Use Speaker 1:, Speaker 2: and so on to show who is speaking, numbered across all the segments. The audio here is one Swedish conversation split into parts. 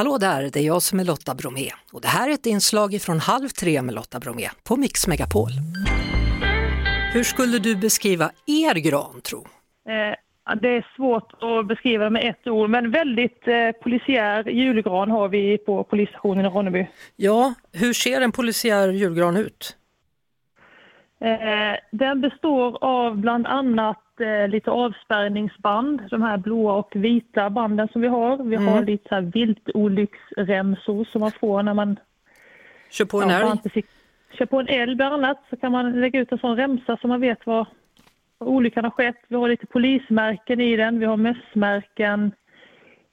Speaker 1: Hallå där, det är jag som är Lotta Bromé och det här är ett inslag från Halv tre med Lotta Bromé på Mix Megapol. Hur skulle du beskriva er gran tro?
Speaker 2: Eh, det är svårt att beskriva med ett ord, men väldigt eh, polisiär julgran har vi på polisstationen i Ronneby.
Speaker 1: Ja, hur ser en polisiär julgran ut?
Speaker 2: Eh, den består av bland annat eh, lite avspärrningsband, de här blåa och vita banden som vi har. Vi
Speaker 1: Mm.
Speaker 2: har lite så här viltolycksremsor som man får när man
Speaker 1: Kör på en
Speaker 2: ja,
Speaker 1: älg?
Speaker 2: kör på en älg bland annat så kan man lägga ut en sån remsa så man vet var, var olyckan har skett. Vi har lite polismärken i den, vi har mössmärken,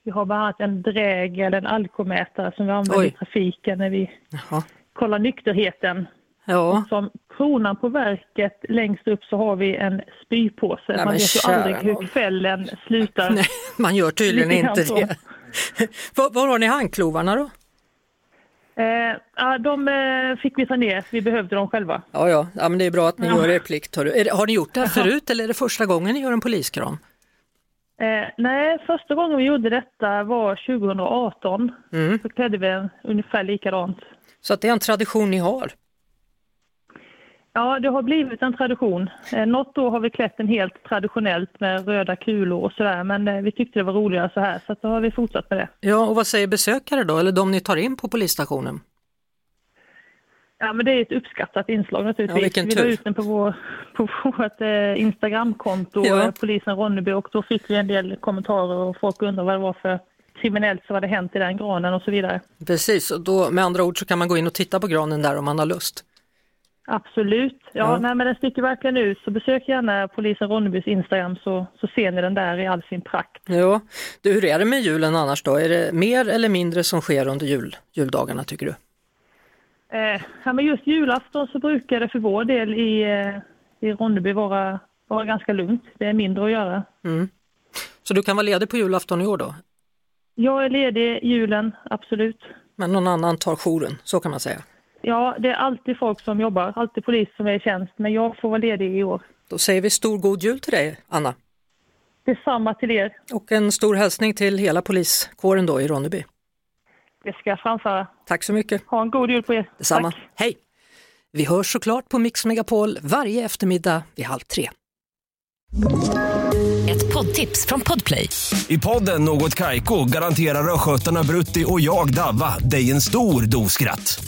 Speaker 2: vi har bland annat en drägel, en alkomätare som vi använder
Speaker 1: Oj.
Speaker 2: i trafiken när vi
Speaker 1: Jaha.
Speaker 2: kollar nykterheten.
Speaker 1: Ja,
Speaker 2: Som kronan på verket längst upp så har vi en spypåse.
Speaker 1: Nej,
Speaker 2: man vet ju aldrig hur kvällen slutar.
Speaker 1: nej, man gör tydligen inte
Speaker 2: så.
Speaker 1: det. var, var har ni handklovarna då?
Speaker 2: Eh, de eh, fick vi ta ner, vi behövde dem själva.
Speaker 1: Ja, ja, ja men det är bra att ni
Speaker 2: Ja.
Speaker 1: gör er plikt. Är det, har ni gjort det här förut eller är det första gången ni gör en poliskran?
Speaker 2: Eh, nej, första gången vi gjorde detta var 2018.
Speaker 1: Mm.
Speaker 2: Så klädde vi en ungefär likadant.
Speaker 1: Så att det är en tradition ni har?
Speaker 2: Ja, det har blivit en tradition. Eh, något år har vi klätt den helt traditionellt med röda kulor och sådär, men eh, vi tyckte det var roligare så här, så då har vi fortsatt med det.
Speaker 1: Ja, och vad säger besökare då, eller de ni tar in på polisstationen?
Speaker 2: Ja, men det är ett uppskattat inslag naturligtvis.
Speaker 1: Ja,
Speaker 2: vi la ut den på, vår, på vårt eh, Instagramkonto,
Speaker 1: Ja.
Speaker 2: eh, polisen Ronneby, och då fick vi en del kommentarer och folk undrade vad det var för kriminellt som hade hänt i den granen och så vidare.
Speaker 1: Precis, och då med andra ord så kan man gå in och titta på granen där om man har lust.
Speaker 2: Absolut. Ja,
Speaker 1: Ja.
Speaker 2: Nej, men den sticker verkligen ut. Så besök gärna polisen Ronnebys Instagram så, så ser ni den där i all sin prakt.
Speaker 1: Ja, du, hur är det med julen annars då? Är det mer eller mindre som sker under jul, juldagarna tycker du?
Speaker 2: Eh, ja, men just julafton så brukar det för vår del i, eh, i Ronneby vara, vara ganska lugnt. Det är mindre att göra.
Speaker 1: Mm. Så du kan vara ledig på julafton i år då?
Speaker 2: Jag är ledig julen, absolut.
Speaker 1: Men någon annan tar jouren, så kan man säga.
Speaker 2: Ja, det är alltid folk som jobbar, alltid polis som är i tjänst, men jag får vara ledig i år.
Speaker 1: Då säger vi stor god jul till dig, Anna.
Speaker 2: Detsamma till er.
Speaker 1: Och en stor hälsning till hela poliskåren då i Ronneby.
Speaker 2: Det ska jag framföra.
Speaker 1: Tack så mycket.
Speaker 2: Ha en god jul på er.
Speaker 1: Detsamma.
Speaker 2: Tack.
Speaker 1: Hej! Vi hörs såklart på Mix Megapol varje eftermiddag vid halv tre.
Speaker 3: Ett poddtips från Podplay.
Speaker 4: I podden Något Kaiko garanterar östgötarna Brutti och jag, Davva, dig en stor dos skratt.